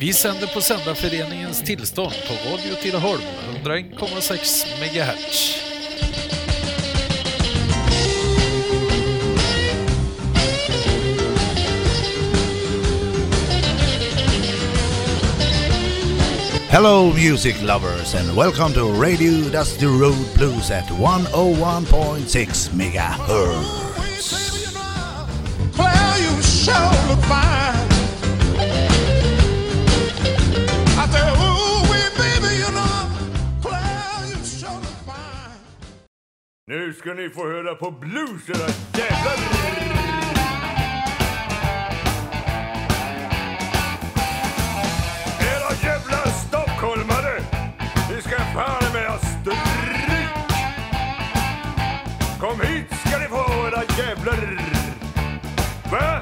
Vi sänder på Sändarföreningens tillstånd på Radio Tidaholm, 101,6 MHz. Hello, music lovers, and welcome to Radio Dusty Road Blues at 101.6 megahertz. Nu ska ni få höra på blues era jävlar! Era jävla stockholmare! Ni ska fan med ha stryk! Kom hit ska ni få era jävlar! Va?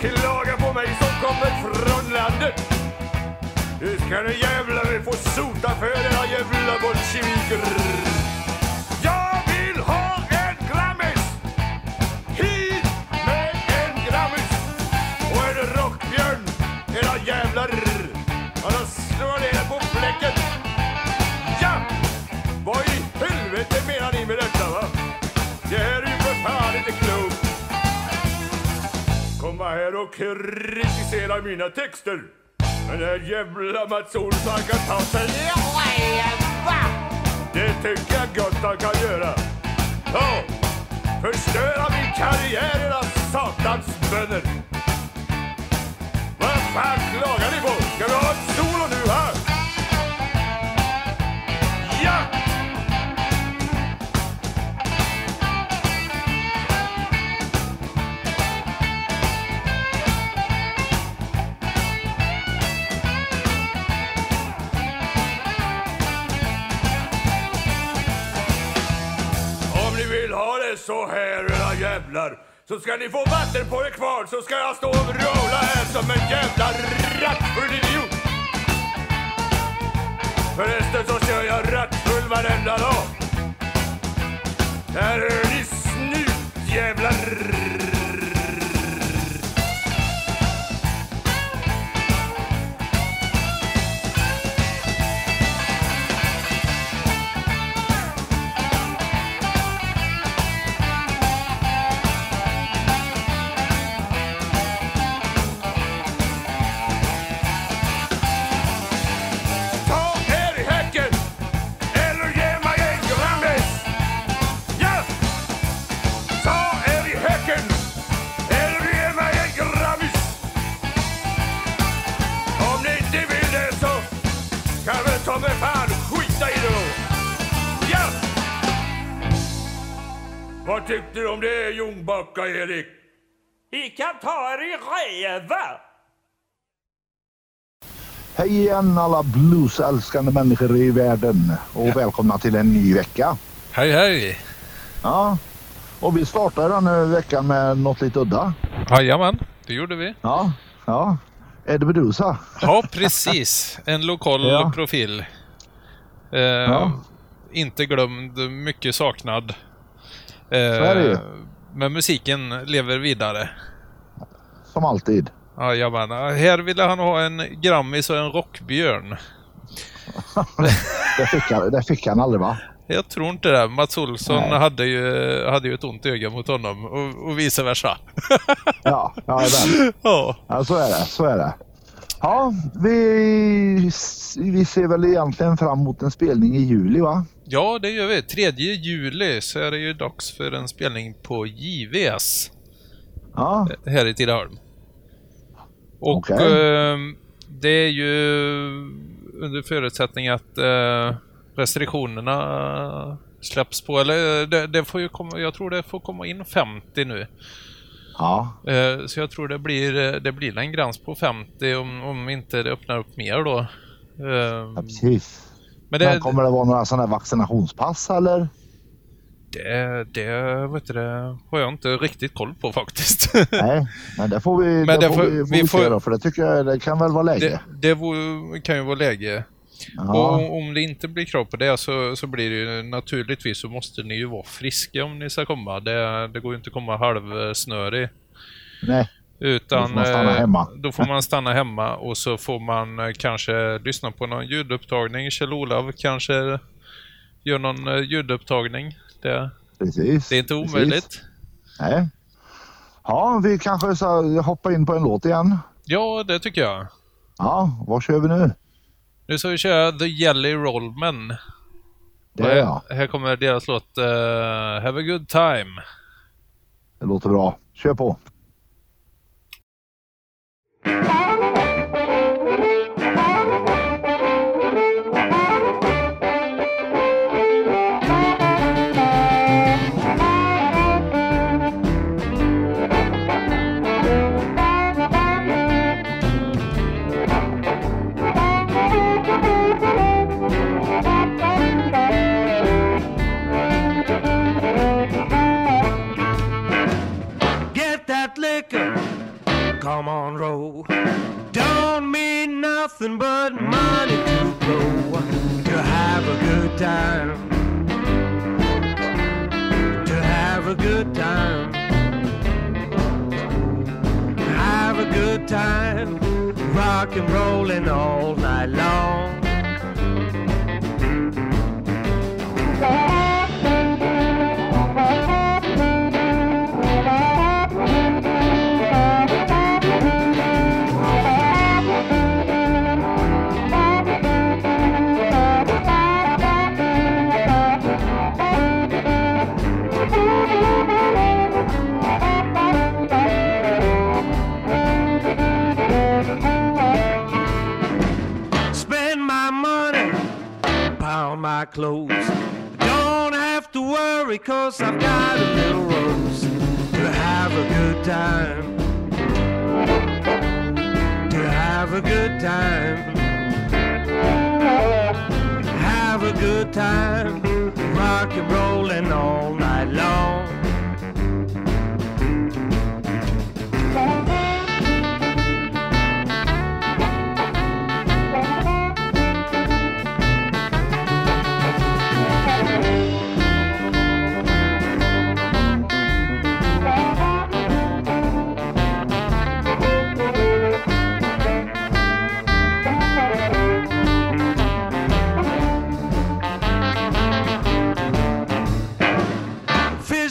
Klaga på mig som kommer från landet! Nu ska ni jävlar få sota för era jävla bolsjeviker! Detta, va? Det här är ju för fan inte klokt! Komma här och kritisera mina texter! Den där jävla Mats Olsson kan ta sig det tycker jag gott han kan göra. Ja, förstöra min karriär era satans bönder. Vad fan klagar ni på? Ska vi ha ett solo så ska ni få vatten på er kvar så ska jag stå och vråla här som en jävla rattfull idiot. Förresten så kör jag rattfull varenda dag. Där hör ni snutjävlar. Ta tyckte du om det Jonbacka, Erik? Vi kan ta er i röva! Hej igen alla bluesälskande människor i världen och välkomna till en ny vecka. Hej hej! Ja, och vi startar den här veckan med något lite udda. Jajamän, det gjorde vi. Ja, ja. Eddie Meduza. Ja, precis. En lokal Ja. profil. Eh, Ja. Inte glömd, mycket saknad. Eh, är det ju. Men musiken lever vidare. Som alltid. Jajamän. Här ville han ha en Grammis och en rockbjörn. Det fick han, det fick han aldrig va? Jag tror inte det. Mats Olsson Nej. hade ju, hade ju ett ont öga mot honom och, och vice versa. Ja, ja, ja. ja så är det. Så är det. Ja, vi, vi ser väl egentligen fram emot en spelning i juli va? Ja, det gör vi. 3 juli så är det ju dags för en spelning på JVS Ja, här i Tidaholm. Och Okej. ehm, det är ju under förutsättning att eh, restriktionerna släpps på. Eller det, det får ju komma, jag tror det får komma in 50 nu. ja, Eh, Så jag tror det blir, det blir en gräns på 50 om, om inte det öppnar upp mer då. Eh, ja precis. Men det, Men kommer det vara några sådana här vaccinationspass eller? det, det, vet du, det har jag inte riktigt koll på faktiskt. Nej, men det får vi, Men det det får vi, vi får- då, för det tycker jag det kan väl vara läge. det det vore- kan ju vara läge. Och Ja, om- om det inte blir krav på det så, så blir det ju naturligtvis så måste ni ju vara friska om ni ska komma. Det, det går ju inte att komma halvsnörig. nej, Utan Då får man stanna eh, hemma. då får man stanna hemma och så får man eh, kanske lyssna på någon ljudupptagning. Kjell-Olav kanske gör någon eh, ljudupptagning. Det, Precis. det är inte precis. omöjligt. Nej. Ja, vi kanske så hoppar in på en låt igen. Ja, det tycker jag. Ja, vad kör vi nu? Nu ska vi köra The Jelly Rollmen. Det är här, jag. här kommer deras låt eh, Have a good time. Det låter bra. Kör på. Hey. Cause I've got a little rose to have a good time. To have a good time. Have a good time, rock and rollin'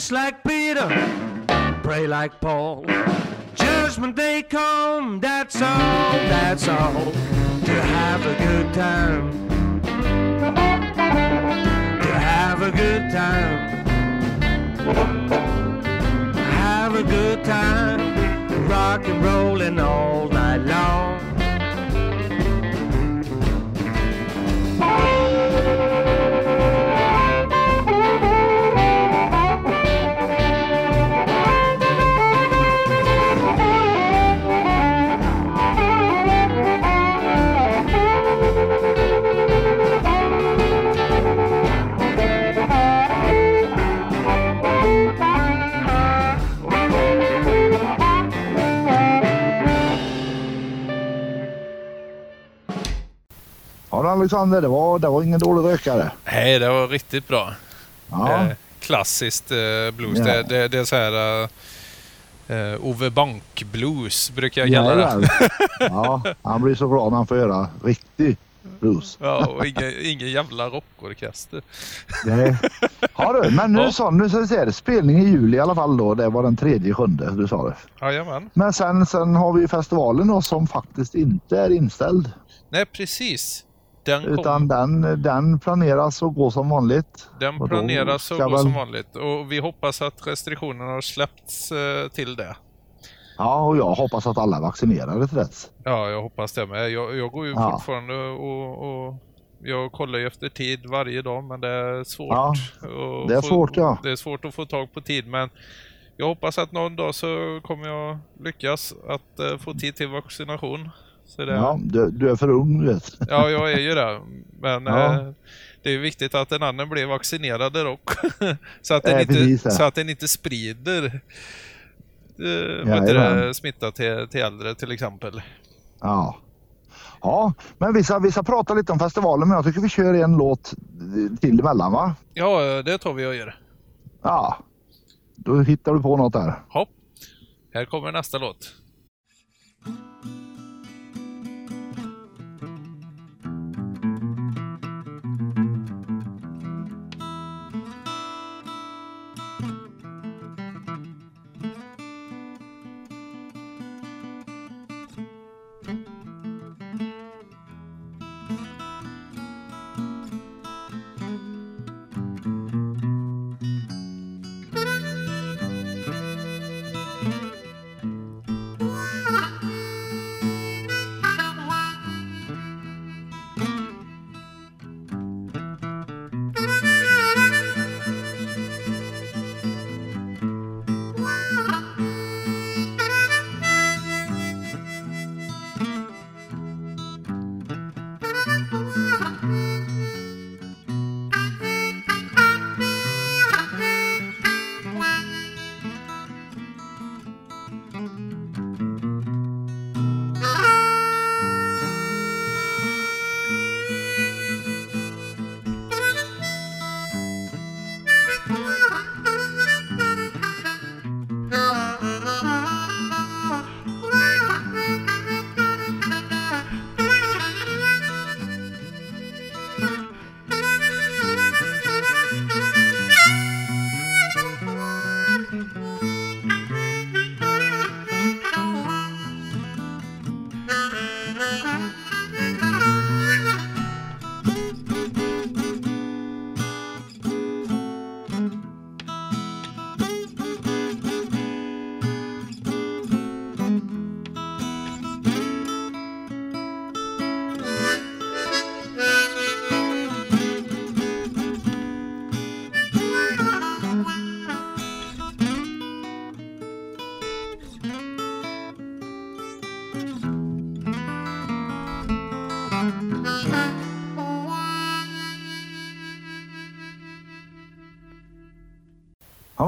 Fish like Peter, pray like Paul. Judgment day come, that's all, that's all. To have a good time. To have a good time. Have a good time. Rock and rollin' all night long. Alexander, det var, det var ingen dålig rökare. Nej, det var riktigt bra. Ja, Eh, klassiskt eh, blues. Ja. Det, det, det är så här eh, eh, Ove Bank-blues brukar jag kalla det. Ja, han blir så glad när han får göra riktig blues. Ja, och ingen, ingen jävla rockorkester. Det... Ja du, men nu Ja. sa nu ska vi se, spelning i juli i alla fall då. Det var den tredje sjunde du sa det. Jajamän. Men sen, sen har vi ju festivalen då som faktiskt inte är inställd. Nej, precis. Den, kom, Utan den, den planeras att gå som vanligt. den planeras att gå väl- som vanligt. Och vi hoppas att restriktionerna har släppts eh, till det. Ja, och jag hoppas att alla är vaccinerade till dess. Ja, jag hoppas det med. Jag, jag går ju Ja. fortfarande och, och jag kollar ju efter tid varje dag men det är svårt. Ja, det är få, svårt, ja. Det är svårt att få tag på tid men jag hoppas att någon dag så kommer jag lyckas att eh, få tid till vaccination. Så det, Ja, du, du är för ung vet. Ja, jag är ju det. Men Ja. eh, det är viktigt att den annan blir vaccinerad dock. så, att den Eh, inte, precis, ja. så att den inte sprider eh, Jajamän. det, smitta till, till äldre till exempel. Ja. Ja, men vi ska, vi ska prata lite om festivalen men jag tycker vi kör en låt till emellan va? Ja, eh, det tar vi och gör. Ja. Då hittar du på något där. Hopp. Här kommer nästa låt.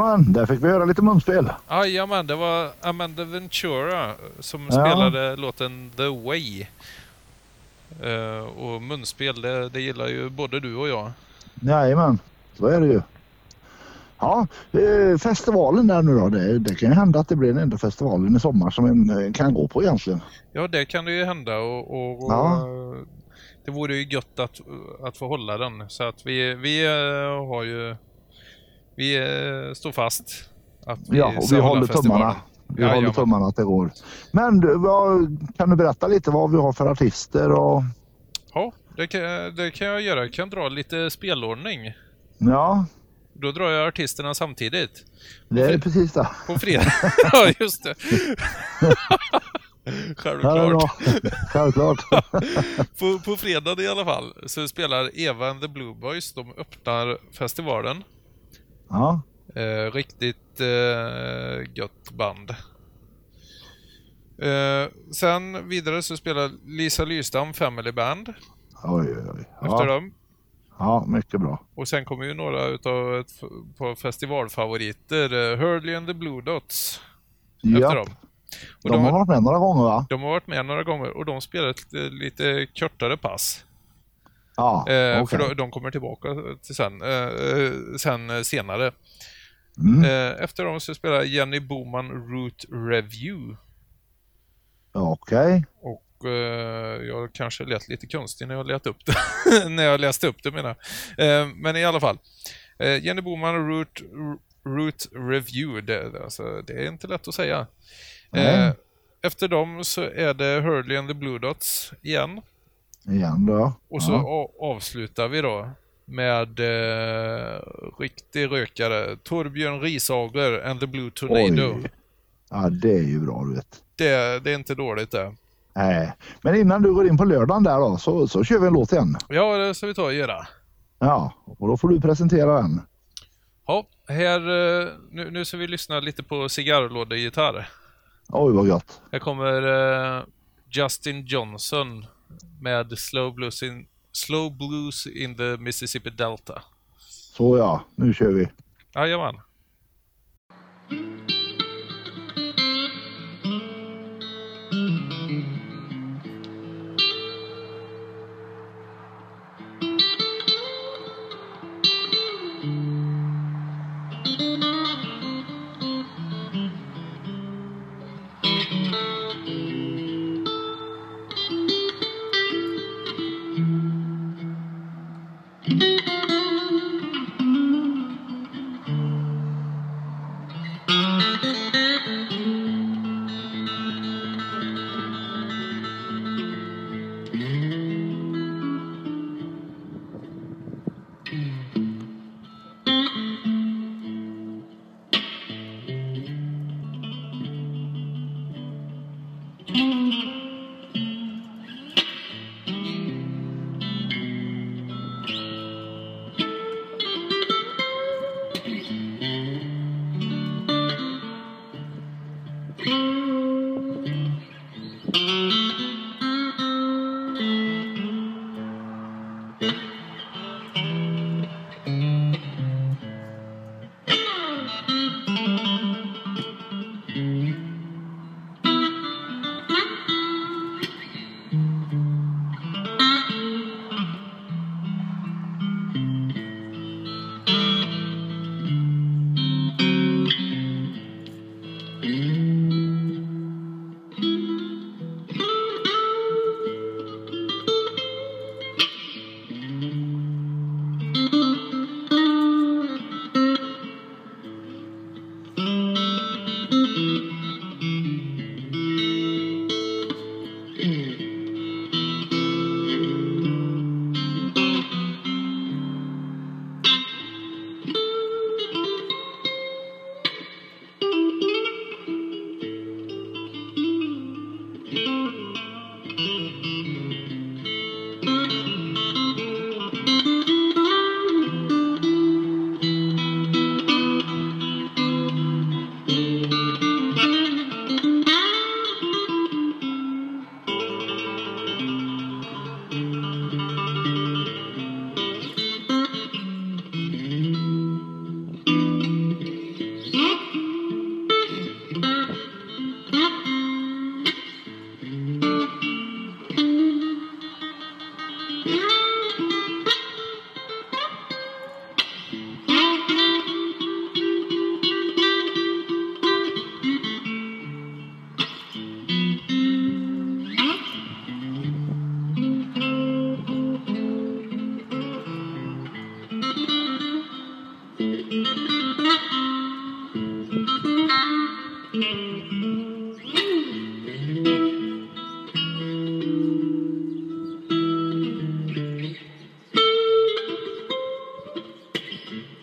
Ja, men där fick vi höra lite munspel. Jajamän, det var Amanda Ventura som Ja. spelade låten The Way. Eh, och munspel, det, det gillar ju både du och jag. Jajamän, så är det ju. Ja, eh, festivalen där nu då. Det, det kan ju hända att det blir den enda festivalen i sommar som en eh, kan gå på egentligen. Ja, det kan det ju hända och, och, och Ja. det vore ju gött att, att få hålla den. Så att vi, vi har ju... Vi eh, står fast. Att vi Ja, och vi håller festivalen. tummarna. Vi Jajamän. håller tummarna att det går. Men du, vad, kan du berätta lite vad vi har för artister och... Ja, det kan, det kan jag göra. Jag kan dra lite spelordning. Ja, Då drar jag artisterna samtidigt. det är precis det. På fredag. ja, just det. Ja, Självklart. Självklart. På, på fredag i alla fall så spelar Eva and the Blue Boys. De öppnar festivalen. Ja, Eh, riktigt eh, gött band. Eh, sen vidare så spelar Lisa Lystam Family Band oj, oj, oj. efter Ja, dem. ja, mycket bra. Och sen kommer ju några utav ett, på festivalfavoriter. Eh, Hurley and the Blue Dots efter dem. Och de har varit med några gånger va? de har varit med några gånger och de spelar ett eh, lite kortare pass. Ja, Eh, okej. För de, de kommer tillbaka till sen, eh, eh, sen senare. Mm. Efter dem så spelar Jenny Boman Root Review. Okej. Och eh, jag kanske lät lite konstig när jag lät upp det. när jag läste upp det menar Men i alla fall. Jenny Boman Root, Root Review. Det, alltså, det är inte lätt att säga. Nej. efter dem så är det Hurley and the Blue Dots igen. Igen då. Och så ja. avslutar vi då med eh, riktig rökare. Torbjörn Rishager and the Blue Tornado. Oj. Ja, det är ju bra du vet. Det, det är inte dåligt det. Nej. Men innan du går in på lördagen där då så, så kör vi en låt igen. Ja, det ska vi ta och göra. Ja, och då får du presentera den. Ja, här, eh, nu, nu ska vi lyssna lite på cigarrlådegitarr. Oj vad gött. Här kommer eh, Justin Johnson med Slow Blues in, Slow Blues in the Mississippi Delta. Så ja, nu kör vi. Jajamän.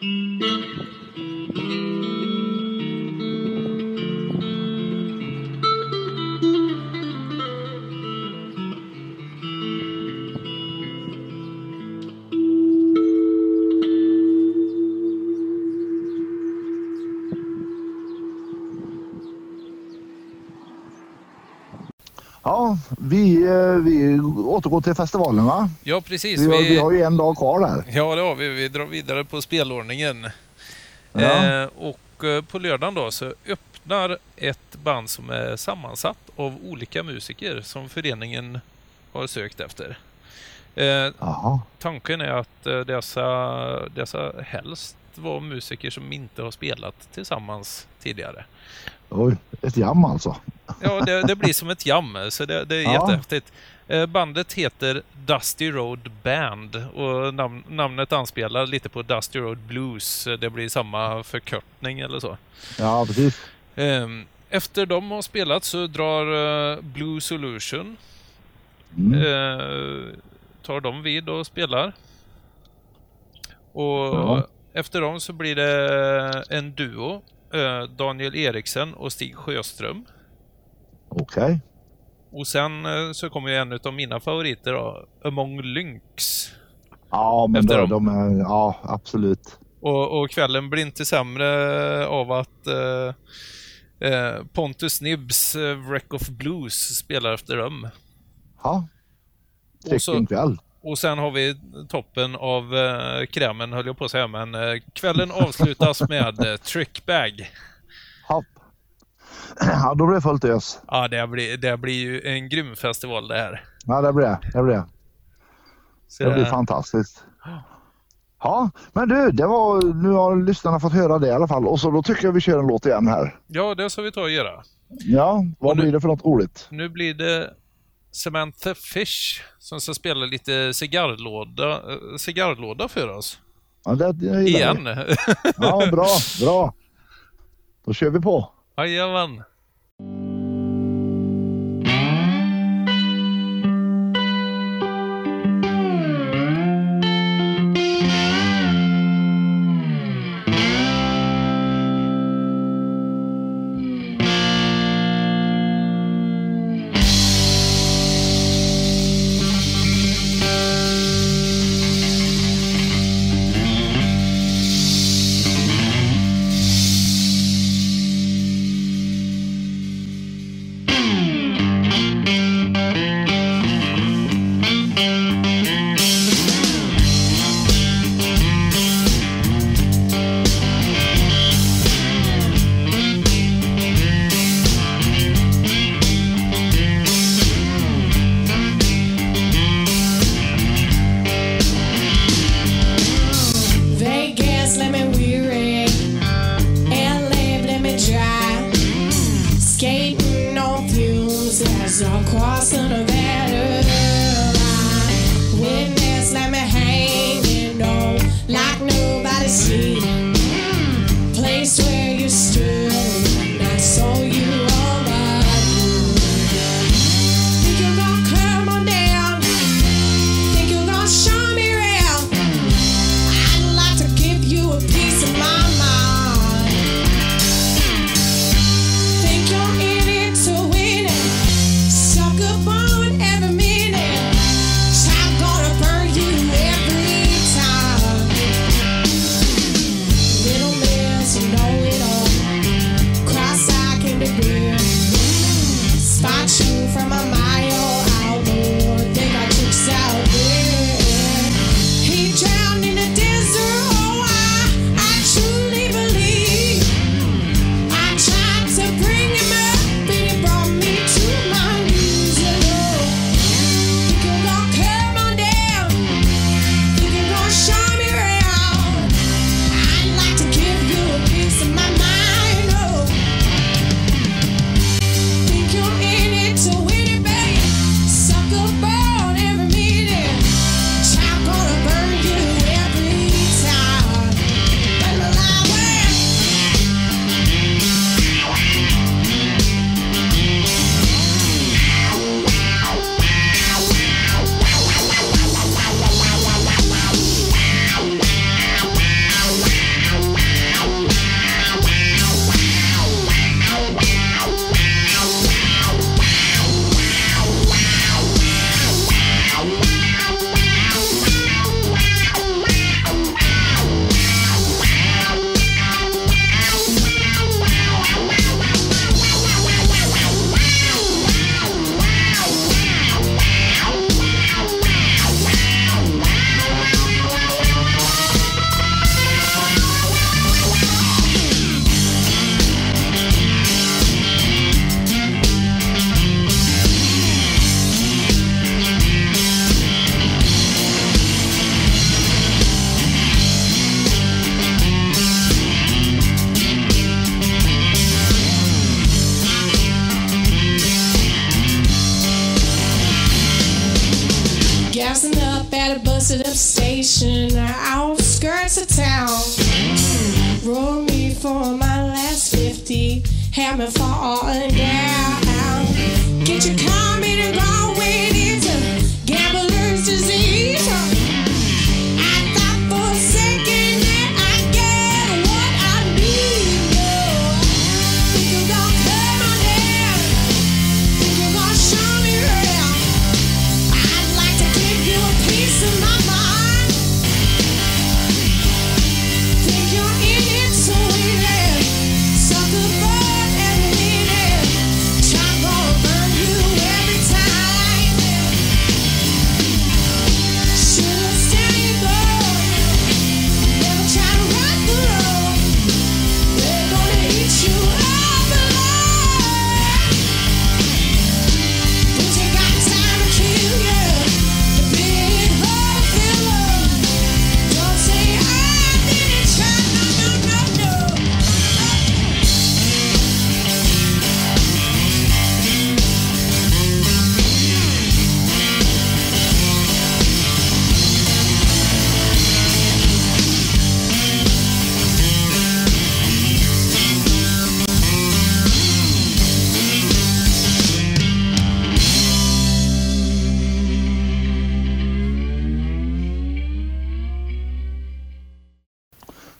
Thank you. Vi, eh, vi återgår till festivalen va? Ja, precis. Vi, har- vi har ju en dag kvar där. Ja, det har vi. Vi drar vidare på spelordningen. Ja. Eh, och eh, på lördagen då så öppnar ett band som är sammansatt av olika musiker som föreningen har sökt efter. Eh, tanken är att eh, dessa, dessa helst var musiker som inte har spelat tillsammans tidigare. Oj, ett jam alltså. Ja, det, det blir som ett jam, så det, det är Ja. jättehäftigt. Eh, Bandet heter Dusty Road Band och nam namnet anspelar lite på Dusty Road Blues. Det blir samma förkortning eller så. Ja, precis. Ehm, Efter de har spelat så drar eh, Blue Solution Mm. eh, tar de vid och spelar. Och Ja. efter dem så blir det en duo. Eh, Daniel Eriksen och Stig Sjöström. Okej. Och sen eh, så kommer ju en av mina favoriter då, Among Lynx. Ja, men Efter de, är, ja absolut. Och, och kvällen blir inte sämre av att eh, eh, Pontus Nibbs eh, Wreck of Blues spelar efter dem. Ja. Vilken kväll. Och sen har vi toppen av eh, krämen, höll jag på att säga, men eh, kvällen avslutas med eh, Trickbag. Ja. ja, då blir det fullt ös. Ja, det blir, det blir ju en grym festival det här. Ja, det blir det. Det blir, det. Så det blir fantastiskt. Ja, men du, det var, nu har lyssnarna fått höra det i alla fall. Och så då tycker jag vi kör en låt igen här. Ja, det ska vi ta och göra. Ja, vad Och nu- blir det för något roligt? Nu blir det Samantha Fish som ska spela lite cigarrlåda, eh, cigarrlåda för oss. Ja, det, det. Igen. Ja, bra, bra. Då kör vi på. Jajamän. coming for all.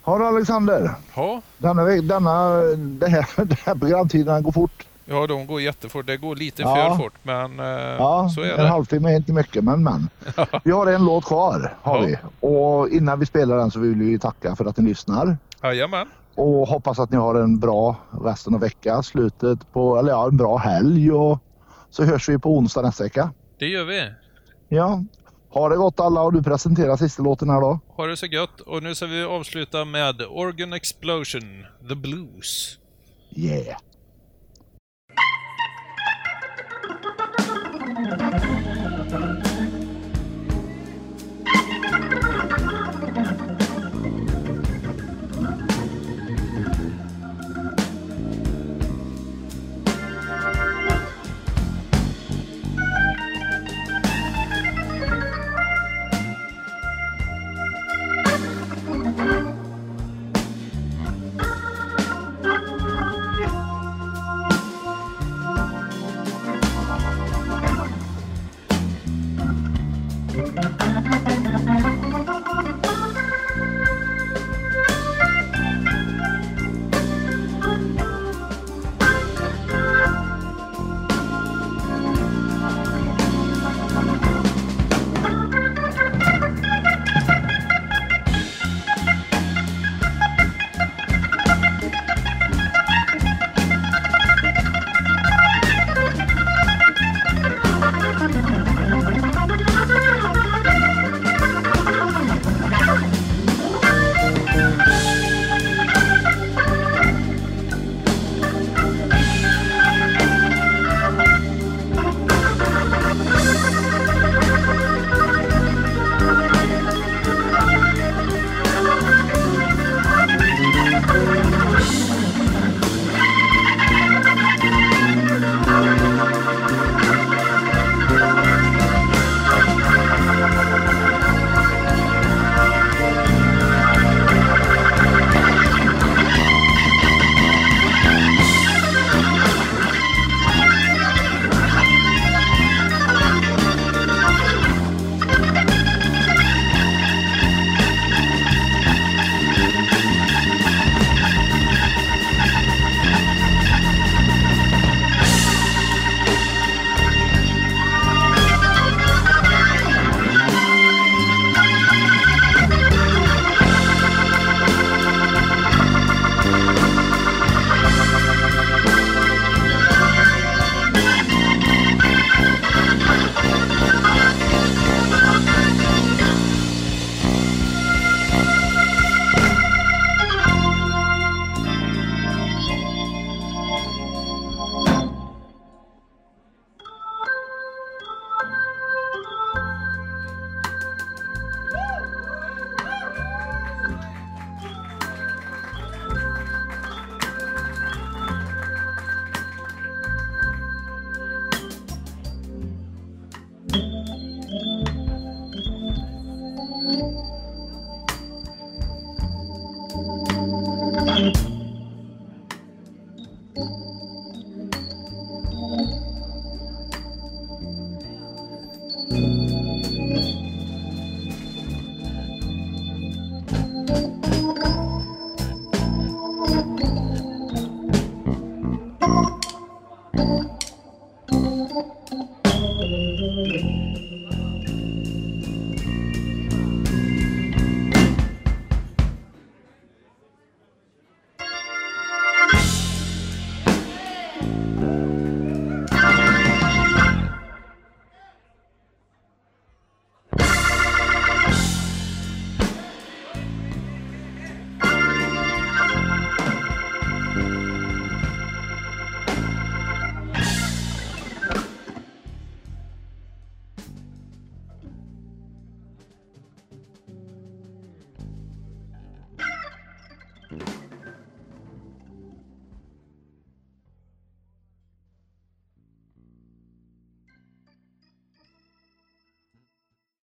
Har du Alexander? Ja, Denna, denna, det här, det här programtiden går fort. ja, de går jättefort. Det går lite Ja. för fort, men eh, Ja, så är en det. halvtimme är inte mycket, men men. Vi har en låt kvar, har Ja. vi. Och innan vi spelar den så vill vi tacka för att ni lyssnar. Jajamän. Och hoppas att ni har en bra resten av veckan, slutet på, eller ja, en bra helg och så hörs vi på onsdag nästa vecka. Det gör vi. Ja, ha det gott alla och du presenterar sista låten här då. Ha det så gött. Och nu ska vi avsluta med Organ Explosion, The Blues. Yeah.